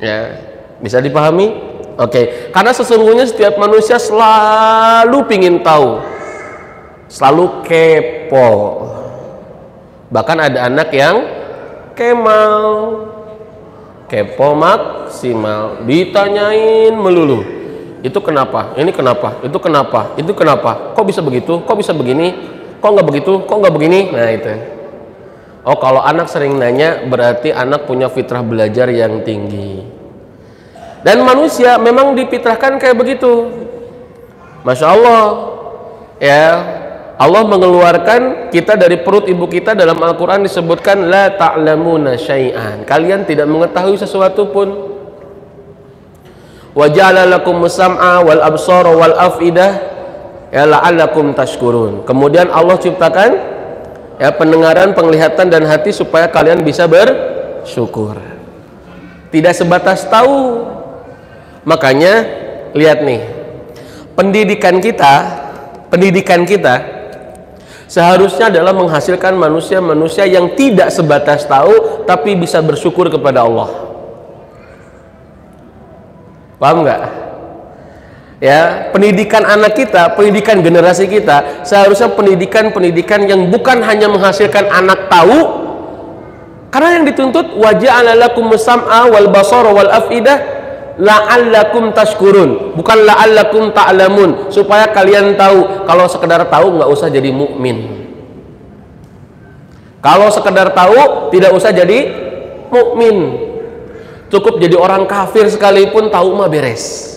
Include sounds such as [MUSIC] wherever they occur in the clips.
Ya, bisa dipahami? Oke, karena sesungguhnya setiap manusia selalu pingin tahu, selalu kepo. Bahkan ada anak yang kemal, kepo maksimal, ditanyain melulu. Itu kenapa? Ini kenapa? Itu kenapa? Itu kenapa? Kok bisa begitu? Kok bisa begini? Kok nggak begitu? Kok nggak begini? Nah itu. Oh kalau anak sering nanya berarti anak punya fitrah belajar yang tinggi. Dan manusia memang dipitrahkan kayak begitu. Masya Allah. Ya, Allah mengeluarkan kita dari perut ibu kita dalam Al-Quran disebutkan la ta'lamuna syai'an. Kalian tidak mengetahui sesuatu pun. Wa ja'ala lakum sam'a wal absara wal afidah ya la'allakum tashkurun. Kemudian Allah ciptakan ya pendengaran, penglihatan dan hati supaya kalian bisa bersyukur. Tidak sebatas tahu. Makanya lihat nih. Pendidikan kita, pendidikan kita seharusnya adalah menghasilkan manusia-manusia yang tidak sebatas tahu tapi bisa bersyukur kepada Allah. Paham nggak? Ya pendidikan anak kita pendidikan generasi kita seharusnya pendidikan-pendidikan yang bukan hanya menghasilkan anak tahu karena yang dituntut wajah alalakum sam'a wal basara wal afidah la'allakum tashkurun. Bukan la'allakum ta'lamun. Supaya kalian tahu kalau sekedar tahu nggak usah jadi mukmin. Kalau sekedar tahu tidak usah jadi mukmin. Cukup jadi orang kafir sekalipun tahu mah beres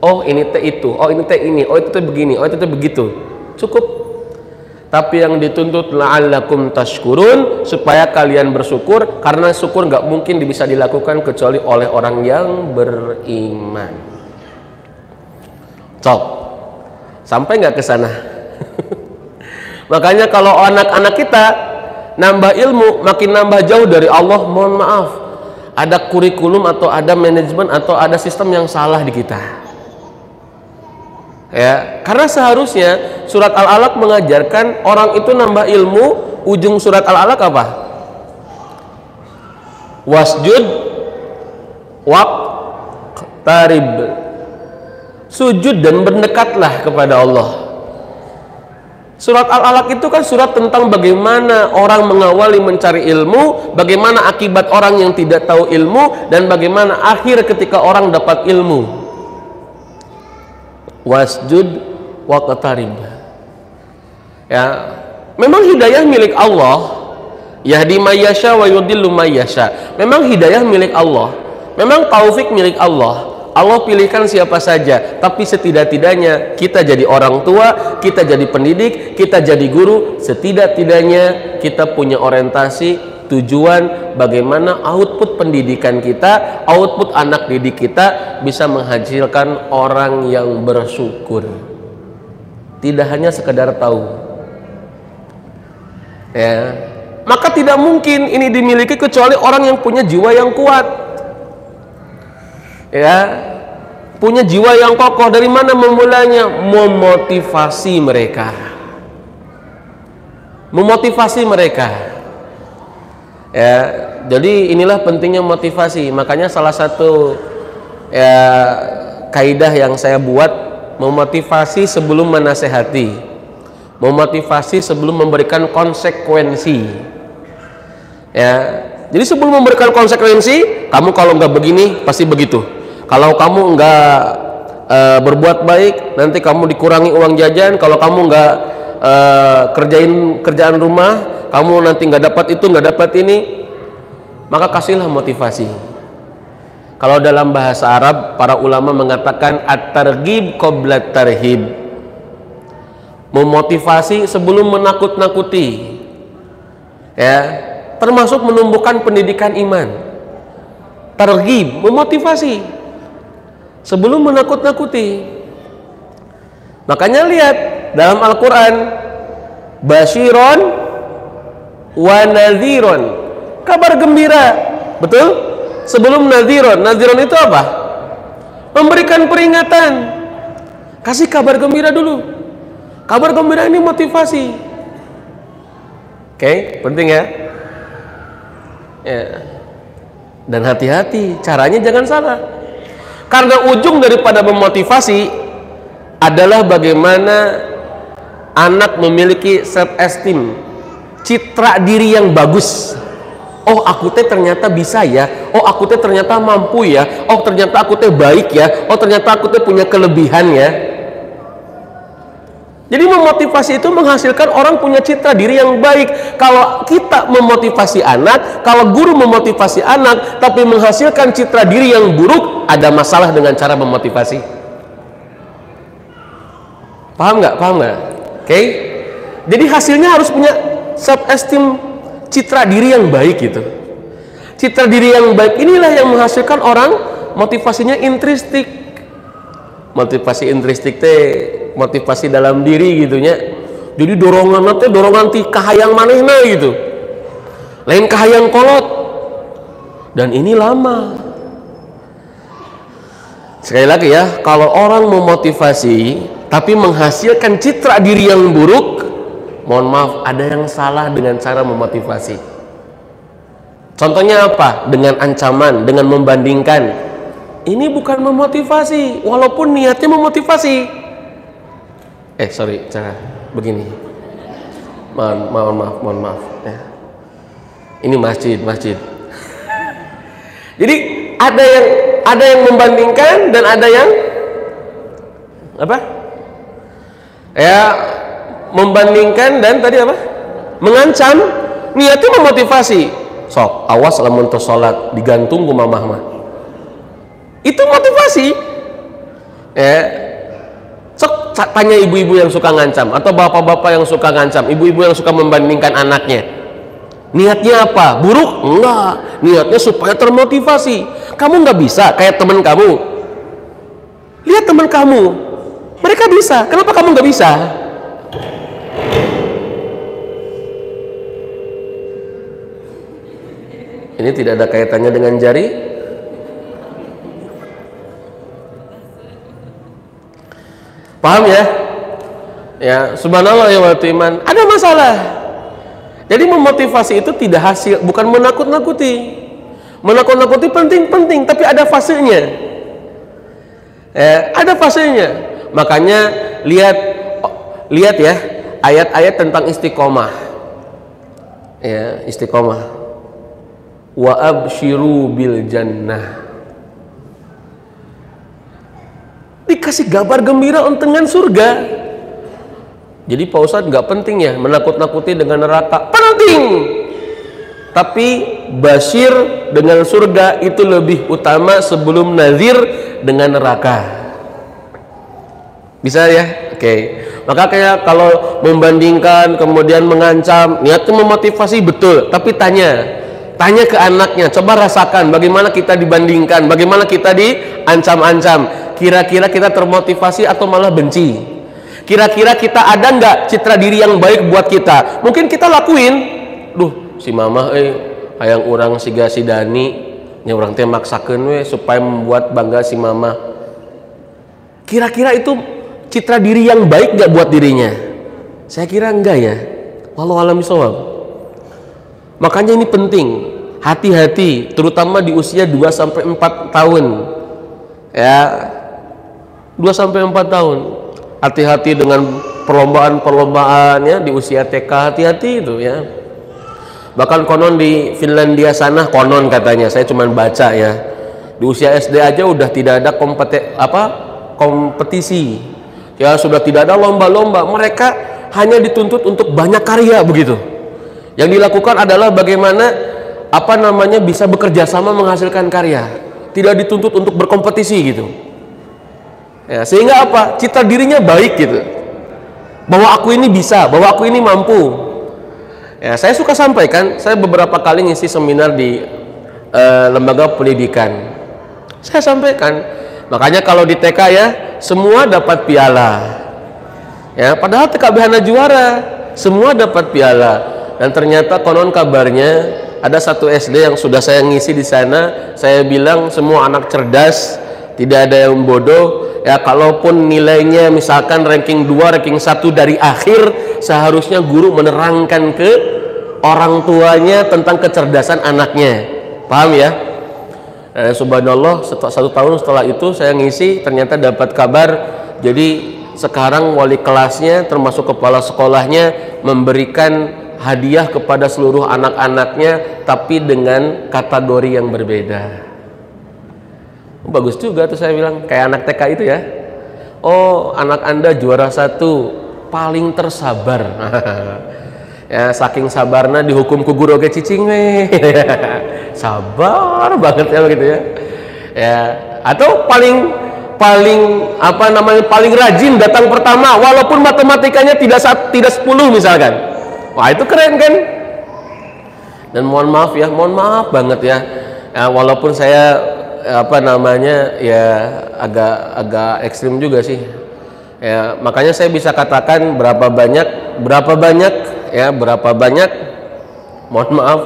oh ini teh itu. Oh ini teh ini. Oh itu teh begini. Oh itu teh begitu. Cukup. Tapi yang dituntut la'allakum tashkurun supaya kalian bersyukur karena syukur nggak mungkin bisa dilakukan kecuali oleh orang yang beriman. Cok sampai nggak ke sana? [LAUGHS] Makanya kalau anak-anak kita nambah ilmu makin nambah jauh dari Allah mohon maaf. Ada kurikulum atau ada manajemen atau ada sistem yang salah di kita ya. Karena seharusnya surat al-alaq mengajarkan orang itu nambah ilmu ujung surat al-alaq apa? Wasjud waq tarib sujud dan berdekatlah kepada Allah. Surat Al-Alaq itu kan surat tentang bagaimana orang mengawali mencari ilmu, bagaimana akibat orang yang tidak tahu ilmu, dan bagaimana akhir ketika orang dapat ilmu wasjud waqtarib ya memang hidayah milik Allah yahdi mayyasha wa yudillu mayyasha memang hidayah milik Allah memang taufik milik Allah Allah pilihkan siapa saja. Tapi setidak-tidaknya kita jadi orang tua kita jadi pendidik kita jadi guru setidak-tidaknya kita punya orientasi tujuan bagaimana output pendidikan kita, output anak didik kita bisa menghasilkan orang yang bersyukur. Tidak hanya sekedar tahu. Ya. Maka tidak mungkin ini dimiliki kecuali orang yang punya jiwa yang kuat. Ya. Punya jiwa yang kokoh dari mana memulainya? Memotivasi mereka. Memotivasi mereka ya jadi inilah pentingnya motivasi. Makanya salah satu ya kaidah yang saya buat memotivasi sebelum menasehati. Memotivasi sebelum memberikan konsekuensi. Ya jadi sebelum memberikan konsekuensi kamu kalau nggak begini pasti begitu. Kalau kamu nggak e, berbuat baik nanti kamu dikurangi uang jajan. Kalau kamu nggak e, kerjain kerjaan rumah kamu nanti nggak dapat itu nggak dapat ini maka kasihlah motivasi. Kalau dalam bahasa Arab para ulama mengatakan at-targhib qabla tarhib. Memotivasi sebelum menakut-nakuti. Ya termasuk menumbuhkan pendidikan iman. Targhib memotivasi. Sebelum menakut-nakuti. Makanya lihat dalam Al-Qur'an basyiron wa nadhiron kabar gembira. Betul? Sebelum nadhiron nadhiron itu apa? Memberikan peringatan. Kasih kabar gembira dulu. Kabar gembira ini motivasi. Oke okay, penting ya? Ya. Dan hati-hati. Caranya jangan salah. Karena ujung daripada memotivasi adalah bagaimana anak memiliki self esteem citra diri yang bagus oh aku teh ternyata bisa ya oh aku teh ternyata mampu ya oh ternyata aku teh baik ya oh ternyata aku teh punya kelebihan ya jadi memotivasi itu menghasilkan orang punya citra diri yang baik. Kalau kita memotivasi anak, kalau guru memotivasi anak, tapi menghasilkan citra diri yang buruk, ada masalah dengan cara memotivasi. Paham nggak? Paham nggak? Oke. Okay? Jadi hasilnya harus punya self esteem citra diri yang baik gitu. Citra diri yang baik inilah yang menghasilkan orang motivasinya intristik. Motivasi intristik teh motivasi dalam diri gitunya jadi dorongan nanti dorongan ti kahayang manehna gitu lain kahayang kolot dan ini lama sekali lagi ya kalau orang memotivasi tapi menghasilkan citra diri yang buruk mohon maaf ada yang salah dengan cara memotivasi. Contohnya apa? Dengan ancaman dengan membandingkan. Ini bukan memotivasi walaupun niatnya memotivasi. Eh sorry cara begini. Mohon mohon maaf mohon maaf ya. ini masjid masjid. Jadi ada yang ada yang membandingkan dan ada yang apa? Ya membandingkan dan tadi apa mengancam niatnya memotivasi sok awas lamun sholat digantung ku mamah mah itu motivasi ya tanya ibu-ibu yang suka ngancam atau bapak-bapak yang suka ngancam, ibu-ibu yang suka membandingkan anaknya. Niatnya apa? Buruk? Enggak. Niatnya supaya termotivasi. Kamu nggak bisa kayak teman kamu. Lihat teman kamu. Mereka bisa. Kenapa kamu nggak bisa? Ini tidak ada kaitannya dengan jari, Paham ya? Ya, subhanallah ya iman. Ada masalah. Jadi memotivasi itu tidak hasil, bukan menakut-nakuti. Menakut-nakuti penting-penting, tapi ada fasenya. Ya, ada fasenya. Makanya lihat lihat ya ayat-ayat tentang istiqomah. Ya, istiqomah. Wa abshiru bil jannah. Dikasih kabar gembira dengan surga. Jadi Pak Ustadz nggak penting ya menakut-nakuti dengan neraka. Penting. Tapi basir dengan surga itu lebih utama sebelum nazir dengan neraka. Bisa ya? Oke. Okay. maka kayak kalau membandingkan kemudian mengancam niatnya memotivasi betul. Tapi tanya tanya ke anaknya coba rasakan bagaimana kita dibandingkan bagaimana kita diancam-ancam. Kira-kira kita termotivasi atau malah benci? Kira-kira kita ada nggak citra diri yang baik buat kita? Mungkin kita lakuin. Duh si mama eh hayang orang siga si Dani. Nya orang teh maksakeun we supaya membuat bangga si mama. Kira-kira itu citra diri yang baik nggak buat dirinya? Saya kira enggak ya. Walau alam sawab makanya ini penting hati-hati terutama di usia 2 sampai 4 tahun ya 2 sampai 4 tahun. Hati-hati dengan perlombaan-perlombaan ya di usia TK hati-hati itu ya. Bahkan konon di Finlandia sana konon katanya, saya cuma baca ya. Di usia SD aja udah tidak ada kompeti apa? kompetisi. Ya sudah tidak ada lomba-lomba. Mereka hanya dituntut untuk banyak karya begitu. Yang dilakukan adalah bagaimana apa namanya bisa bekerja sama menghasilkan karya. Tidak dituntut untuk berkompetisi gitu. Ya, sehingga apa? Citra dirinya baik gitu. Bahwa aku ini bisa bahwa aku ini mampu. Ya saya suka sampaikan saya beberapa kali ngisi seminar di uh, lembaga pendidikan. Saya sampaikan makanya kalau di TK ya semua dapat piala. Ya padahal TK Hana juara semua dapat piala dan ternyata konon kabarnya ada satu SD yang sudah saya ngisi di sana. Saya bilang semua anak cerdas tidak ada yang bodoh. Ya kalaupun nilainya misalkan ranking 2 ranking 1 dari akhir seharusnya guru menerangkan ke orang tuanya tentang kecerdasan anaknya. Paham ya? Eh, subhanallah satu tahun setelah itu saya ngisi ternyata dapat kabar. Jadi sekarang wali kelasnya termasuk kepala sekolahnya memberikan hadiah kepada seluruh anak-anaknya tapi dengan kategori yang berbeda. Bagus juga tuh saya bilang kayak anak TK itu ya. Oh anak anda juara satu paling tersabar. [LAUGHS] Ya saking sabarnya dihukum ku guru ke cicing weh. [LAUGHS] Sabar banget ya begitu ya. Ya atau paling paling apa namanya paling rajin datang pertama walaupun matematikanya tidak tidak 10 misalkan wah itu keren kan? Dan mohon maaf ya mohon maaf banget ya, ya walaupun saya apa namanya ya agak agak ekstrim juga sih. Ya makanya saya bisa katakan berapa banyak berapa banyak ya berapa banyak. Mohon maaf.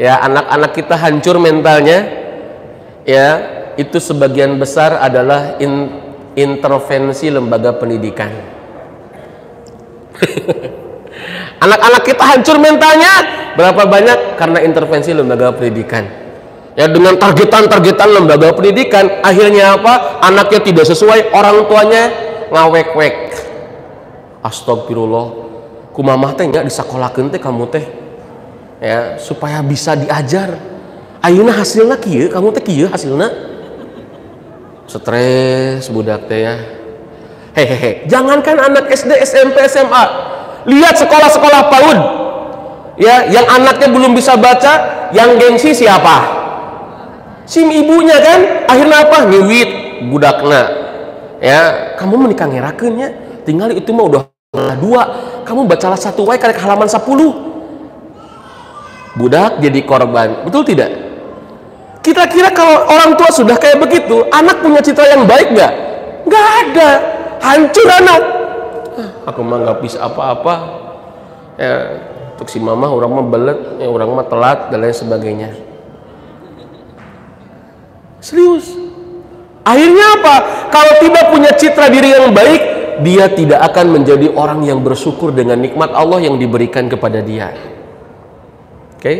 Ya anak-anak kita hancur mentalnya. Ya itu sebagian besar adalah in, intervensi lembaga pendidikan. [LAUGHS] Anak-anak kita hancur mentalnya berapa banyak karena intervensi lembaga pendidikan. Ya dengan targetan-targetan lembaga pendidikan akhirnya apa? Anaknya tidak sesuai, orang tuanya ngawek-wek. Astagfirullah. Kumamah teh enggak disakolahkeun teh kamu teh. Ya, supaya bisa diajar. Ayeuna hasilnya kieu, kamu teh kieu hasilnya stres budak teh ya hehehe jangankan anak SD SMP SMA lihat sekolah-sekolah PAUD. Ya yang anaknya belum bisa baca yang gengsi siapa? Sim ibunya kan? Akhirnya apa? Ngiwit budakna. Ya kamu menikah ngerakennya tinggal itu mah udah dua. Kamu bacalah satu wae kali halaman 10 budak jadi korban. Betul tidak? Kira-kira kalau orang tua sudah kayak begitu, anak punya citra yang baik nggak? Nggak ada, hancur anak. Aku mah nggak bisa apa-apa. Ya, untuk si mama orang mah belet, ya orang mah telat dan lain sebagainya. Serius. Akhirnya apa? Kalau tidak punya citra diri yang baik, dia tidak akan menjadi orang yang bersyukur dengan nikmat Allah yang diberikan kepada dia. Oke? Okay?